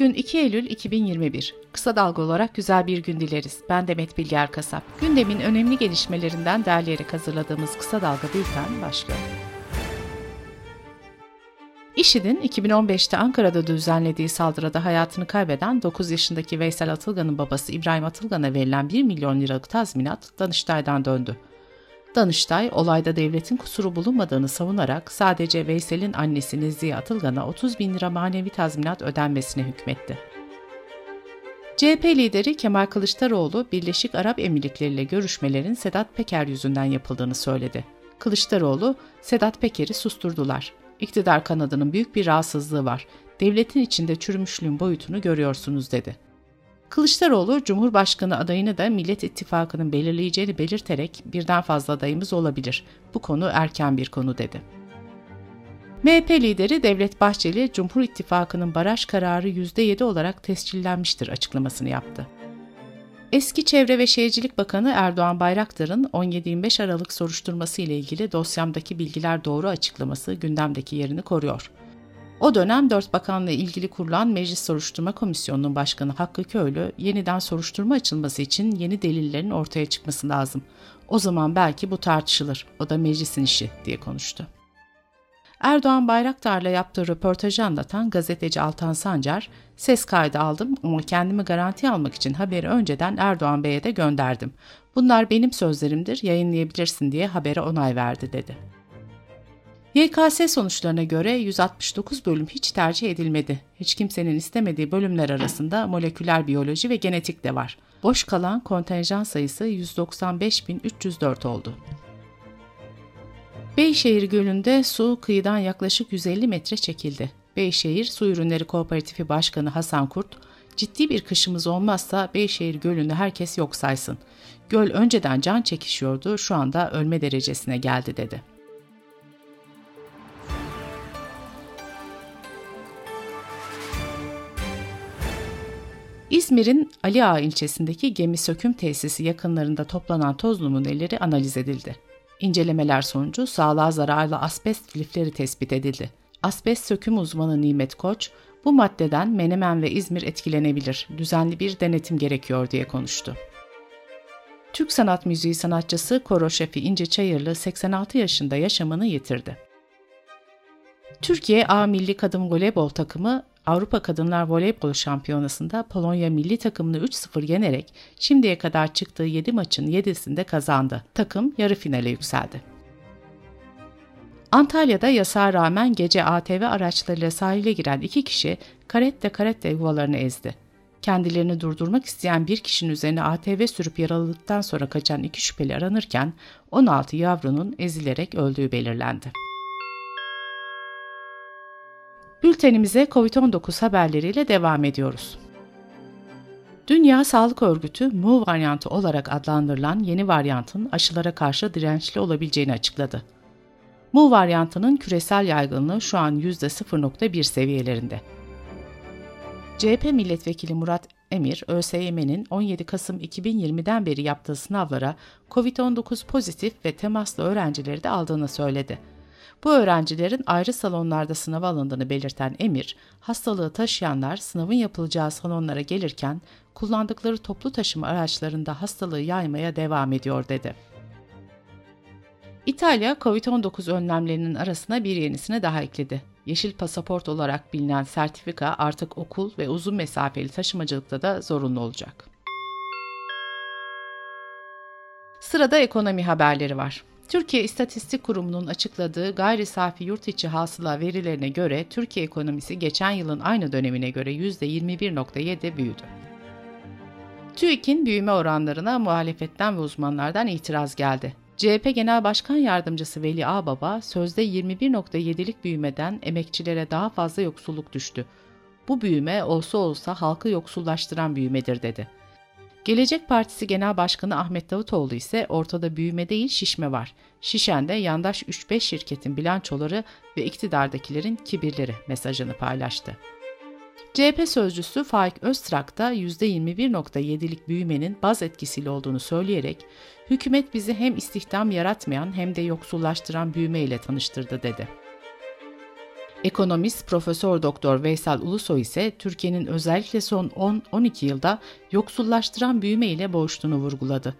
Bugün 2 Eylül 2021. Kısa dalga olarak güzel bir gün dileriz. Ben Demet Bilger Kasap. Gündemin önemli gelişmelerinden derleyerek hazırladığımız Kısa Dalga Bülten başlıyor. IŞİD'in 2015'te Ankara'da düzenlediği saldırıda hayatını kaybeden 9 yaşındaki Veysel Atılgan'ın babası İbrahim Atılgan'a verilen 1 milyon liralık tazminat Danıştay'dan döndü. Danıştay, olayda devletin kusuru bulunmadığını savunarak sadece Veysel'in annesi Nezihe Atılgan'a 30 bin lira manevi tazminat ödenmesine hükmetti. CHP lideri Kemal Kılıçdaroğlu, Birleşik Arap Emirlikleri ile görüşmelerin Sedat Peker yüzünden yapıldığını söyledi. Kılıçdaroğlu, Sedat Peker'i susturdular. İktidar kanadının büyük bir rahatsızlığı var. Devletin içinde çürümüşlüğün boyutunu görüyorsunuz dedi. Kılıçdaroğlu, Cumhurbaşkanı adayını da Millet İttifakı'nın belirleyeceğini belirterek birden fazla adayımız olabilir. Bu konu erken bir konu dedi. MHP lideri Devlet Bahçeli, Cumhur İttifakı'nın baraj kararı %7 olarak tescillenmiştir açıklamasını yaptı. Eski Çevre ve Şehircilik Bakanı Erdoğan Bayraktar'ın 17-25 Aralık soruşturması ile ilgili dosyamdaki bilgiler doğru açıklaması gündemdeki yerini koruyor. O dönem dört bakanla ilgili kurulan Meclis Soruşturma Komisyonu'nun başkanı Hakkı Köylü, yeniden soruşturma açılması için yeni delillerin ortaya çıkması lazım. O zaman belki bu tartışılır, o da meclisin işi diye konuştu. Erdoğan Bayraktar'la yaptığı röportajı anlatan gazeteci Altan Sancar, ses kaydı aldım ama kendimi garanti almak için haberi önceden Erdoğan Bey'e de gönderdim. Bunlar benim sözlerimdir, yayınlayabilirsin diye habere onay verdi dedi. YKS sonuçlarına göre 169 bölüm hiç tercih edilmedi. Hiç kimsenin istemediği bölümler arasında moleküler biyoloji ve genetik de var. Boş kalan kontenjan sayısı 195.304 oldu. Beyşehir Gölü'nde su kıyıdan yaklaşık 150 metre çekildi. Beyşehir Su Ürünleri Kooperatifi Başkanı Hasan Kurt, ciddi bir kışımız olmazsa Beyşehir Gölü'nü herkes yok saysın. Göl önceden can çekişiyordu, şu anda ölme derecesine geldi dedi. İzmir'in Ali Ağa ilçesindeki gemi söküm tesisi yakınlarında toplanan toz numuneleri analiz edildi. İncelemeler sonucu sağlığa zararlı asbest lifleri tespit edildi. Asbest söküm uzmanı Nimet Koç, bu maddeden Menemen ve İzmir etkilenebilir, düzenli bir denetim gerekiyor diye konuştu. Türk sanat müziği sanatçısı koro şefi İnce Çayırlı 86 yaşında yaşamını yitirdi. Türkiye A Milli Kadın Voleybol takımı Avrupa Kadınlar Voleybol Şampiyonası'nda Polonya milli takımını 3-0 yenerek şimdiye kadar çıktığı 7 maçın 7'sinde kazandı. Takım yarı finale yükseldi. Antalya'da yasağa rağmen gece ATV araçlarıyla sahile giren iki kişi karette karette yuvalarını ezdi. Kendilerini durdurmak isteyen bir kişinin üzerine ATV sürüp yaraladıktan sonra kaçan iki şüpheli aranırken 16 yavrunun ezilerek öldüğü belirlendi. Bültenimize COVID-19 haberleriyle devam ediyoruz. Dünya Sağlık Örgütü Mu varyantı olarak adlandırılan yeni varyantın aşılara karşı dirençli olabileceğini açıkladı. Mu varyantının küresel yaygınlığı şu an %0.1 seviyelerinde. CHP milletvekili Murat Emir, ÖSYM'nin 17 Kasım 2020'den beri yaptığı sınavlara COVID-19 pozitif ve temaslı öğrencileri de aldığını söyledi. Bu öğrencilerin ayrı salonlarda sınava alındığını belirten Emir, hastalığı taşıyanlar sınavın yapılacağı salonlara gelirken kullandıkları toplu taşıma araçlarında hastalığı yaymaya devam ediyor dedi. İtalya, COVID-19 önlemlerinin arasına bir yenisini daha ekledi. Yeşil pasaport olarak bilinen sertifika artık okul ve uzun mesafeli taşımacılıkta da zorunlu olacak. Sırada ekonomi haberleri var. Türkiye İstatistik Kurumu'nun açıkladığı gayri safi yurt içi hasıla verilerine göre Türkiye ekonomisi geçen yılın aynı dönemine göre %21.7 büyüdü. TÜİK'in büyüme oranlarına muhalefetten ve uzmanlardan itiraz geldi. CHP Genel Başkan Yardımcısı Veli Ağbaba, sözde 21.7'lik büyümeden emekçilere daha fazla yoksulluk düştü. Bu büyüme olsa olsa halkı yoksullaştıran büyümedir dedi. Gelecek Partisi Genel Başkanı Ahmet Davutoğlu ise ortada büyüme değil şişme var. Şişende yandaş 3-5 şirketin bilançoları ve iktidardakilerin kibirleri mesajını paylaştı. CHP sözcüsü Faik Öztrak da %21.7'lik büyümenin baz etkisiyle olduğunu söyleyerek, hükümet bizi hem istihdam yaratmayan hem de yoksullaştıran büyüme ile tanıştırdı dedi. Ekonomist Profesör Doktor Veysel Ulusoy ise Türkiye'nin özellikle son 10-12 yılda yoksullaştıran büyüme ile boğuştuğunu vurguladı.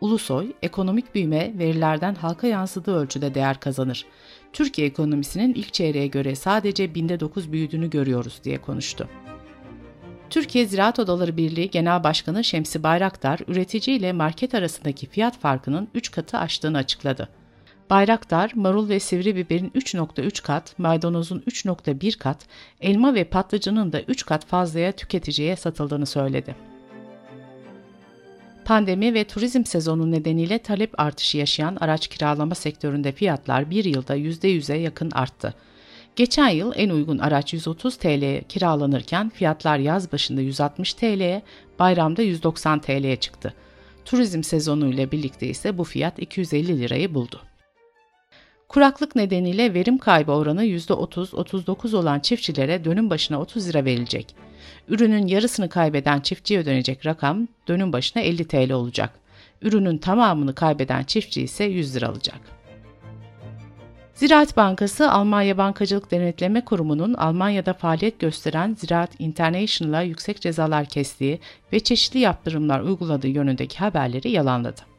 Ulusoy, ekonomik büyüme verilerden halka yansıdığı ölçüde değer kazanır. Türkiye ekonomisinin ilk çeyreğe göre sadece binde 9 büyüdüğünü görüyoruz diye konuştu. Türkiye Ziraat Odaları Birliği Genel Başkanı Şemsi Bayraktar, üretici ile market arasındaki fiyat farkının 3 katı aştığını açıkladı. Bayraktar, marul ve sivri biberin 3.3 kat, maydanozun 3.1 kat, elma ve patlıcanın da 3 kat fazlaya tüketiciye satıldığını söyledi. Pandemi ve turizm sezonu nedeniyle talep artışı yaşayan araç kiralama sektöründe fiyatlar bir yılda %100'e yakın arttı. Geçen yıl en uygun araç 130 TL'ye kiralanırken fiyatlar yaz başında 160 TL'ye, bayramda 190 TL'ye çıktı. Turizm sezonu ile birlikte ise bu fiyat 250 lirayı buldu. Kuraklık nedeniyle verim kaybı oranı %30-39 olan çiftçilere dönüm başına 30 lira verilecek. Ürünün yarısını kaybeden çiftçiye ödenecek rakam dönüm başına 50 TL olacak. Ürünün tamamını kaybeden çiftçi ise 100 lira alacak. Ziraat Bankası, Almanya Bankacılık Denetleme Kurumu'nun Almanya'da faaliyet gösteren Ziraat International'a yüksek cezalar kestiği ve çeşitli yaptırımlar uyguladığı yönündeki haberleri yalanladı.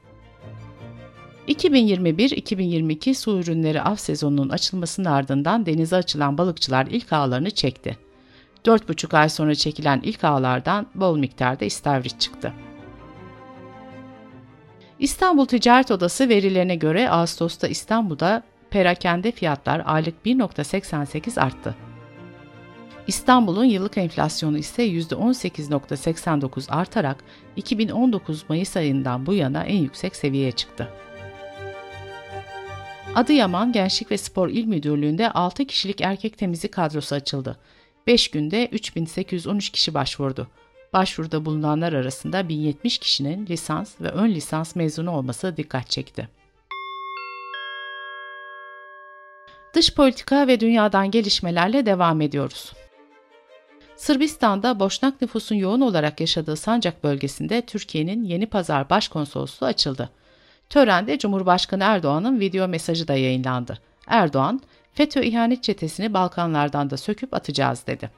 2021-2022 su ürünleri av sezonunun açılmasının ardından denize açılan balıkçılar ilk ağlarını çekti. 4,5 ay sonra çekilen ilk ağlardan bol miktarda istavrit çıktı. İstanbul Ticaret Odası verilerine göre Ağustos'ta İstanbul'da perakende fiyatlar aylık 1.88 arttı. İstanbul'un yıllık enflasyonu ise %18.89 artarak 2019 Mayıs ayından bu yana en yüksek seviyeye çıktı. Adıyaman Gençlik ve Spor İl Müdürlüğü'nde 6 kişilik erkek temizlik kadrosu açıldı. 5 günde 3813 kişi başvurdu. Başvuruda bulunanlar arasında 1070 kişinin lisans ve ön lisans mezunu olması dikkat çekti. Dış politika ve dünyadan gelişmelerle devam ediyoruz. Sırbistan'da Boşnak nüfusun yoğun olarak yaşadığı Sancak bölgesinde Türkiye'nin Yeni Pazar Başkonsolosluğu açıldı. Törende Cumhurbaşkanı Erdoğan'ın video mesajı da yayınlandı. Erdoğan, FETÖ ihanet çetesini Balkanlardan da söküp atacağız dedi.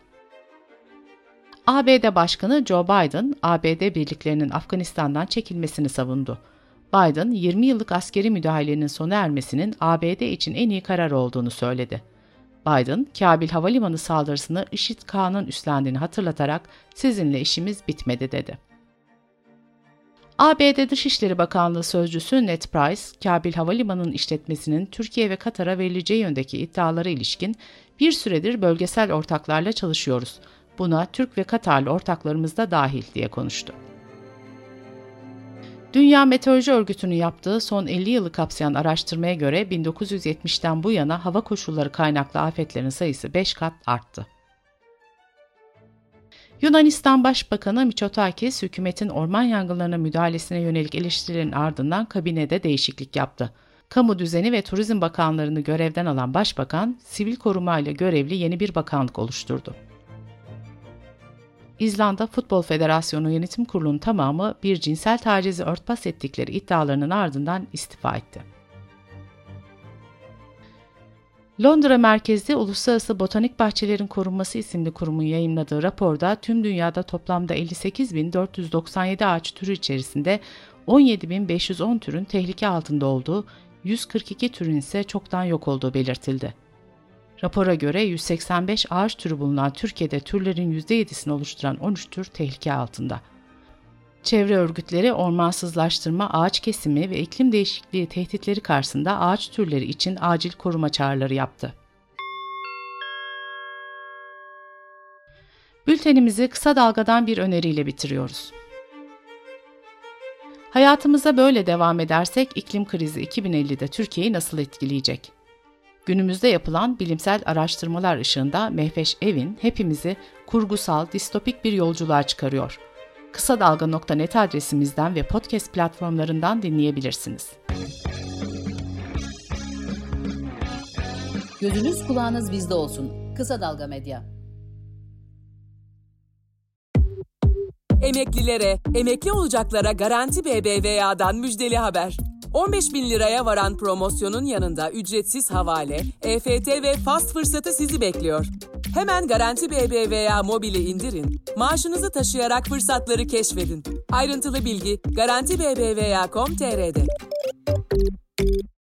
ABD Başkanı Joe Biden, ABD birliklerinin Afganistan'dan çekilmesini savundu. Biden, 20 yıllık askeri müdahalenin sona ermesinin ABD için en iyi karar olduğunu söyledi. Biden, Kabil Havalimanı saldırısını IŞİD-K'nın üstlendiğini hatırlatarak sizinle işimiz bitmedi dedi. ABD Dışişleri Bakanlığı Sözcüsü Ned Price, Kabil Havalimanı'nın işletmesinin Türkiye ve Katar'a verileceği yöndeki iddialara ilişkin bir süredir bölgesel ortaklarla çalışıyoruz. Buna Türk ve Katarlı ortaklarımız da dahil diye konuştu. Dünya Meteoroloji Örgütü'nün yaptığı son 50 yılı kapsayan araştırmaya göre 1970'ten bu yana hava koşulları kaynaklı afetlerin sayısı 5 kat arttı. Yunanistan Başbakanı Mitsotakis, hükümetin orman yangınlarına müdahalesine yönelik eleştirilerin ardından kabinede değişiklik yaptı. Kamu Düzeni ve Turizm Bakanlarını görevden alan Başbakan, sivil koruma ile görevli yeni bir bakanlık oluşturdu. İzlanda Futbol Federasyonu Yönetim Kurulu'nun tamamı bir cinsel tacizi örtbas ettikleri iddialarının ardından istifa etti. Londra merkezli Uluslararası Botanik Bahçelerin Korunması isimli kurumun yayınladığı raporda tüm dünyada toplamda 58.497 ağaç türü içerisinde 17.510 türün tehlike altında olduğu, 142 türün ise çoktan yok olduğu belirtildi. Rapora göre 185 ağaç türü bulunan Türkiye'de türlerin %7'sini oluşturan 13 tür tehlike altında. Çevre örgütleri ormansızlaştırma, ağaç kesimi ve iklim değişikliği tehditleri karşısında ağaç türleri için acil koruma çağrıları yaptı. Bültenimizi kısa dalgadan bir öneriyle bitiriyoruz. Hayatımıza böyle devam edersek iklim krizi 2050'de Türkiye'yi nasıl etkileyecek? Günümüzde yapılan bilimsel araştırmalar ışığında Mehveş Evin hepimizi kurgusal, distopik bir yolculuğa çıkarıyor. Kısa Dalga.net adresimizden ve podcast platformlarından dinleyebilirsiniz. Gözünüz kulağınız bizde olsun. Kısa Dalga Medya. Emeklilere, emekli olacaklara Garanti BBVA'dan müjdeli haber. 15 bin liraya varan promosyonun yanında ücretsiz havale, EFT ve fast fırsatı sizi bekliyor. Hemen Garanti BBVA mobili indirin, maaşınızı taşıyarak fırsatları keşfedin. Ayrıntılı bilgi Garanti BBVA.com.tr'de.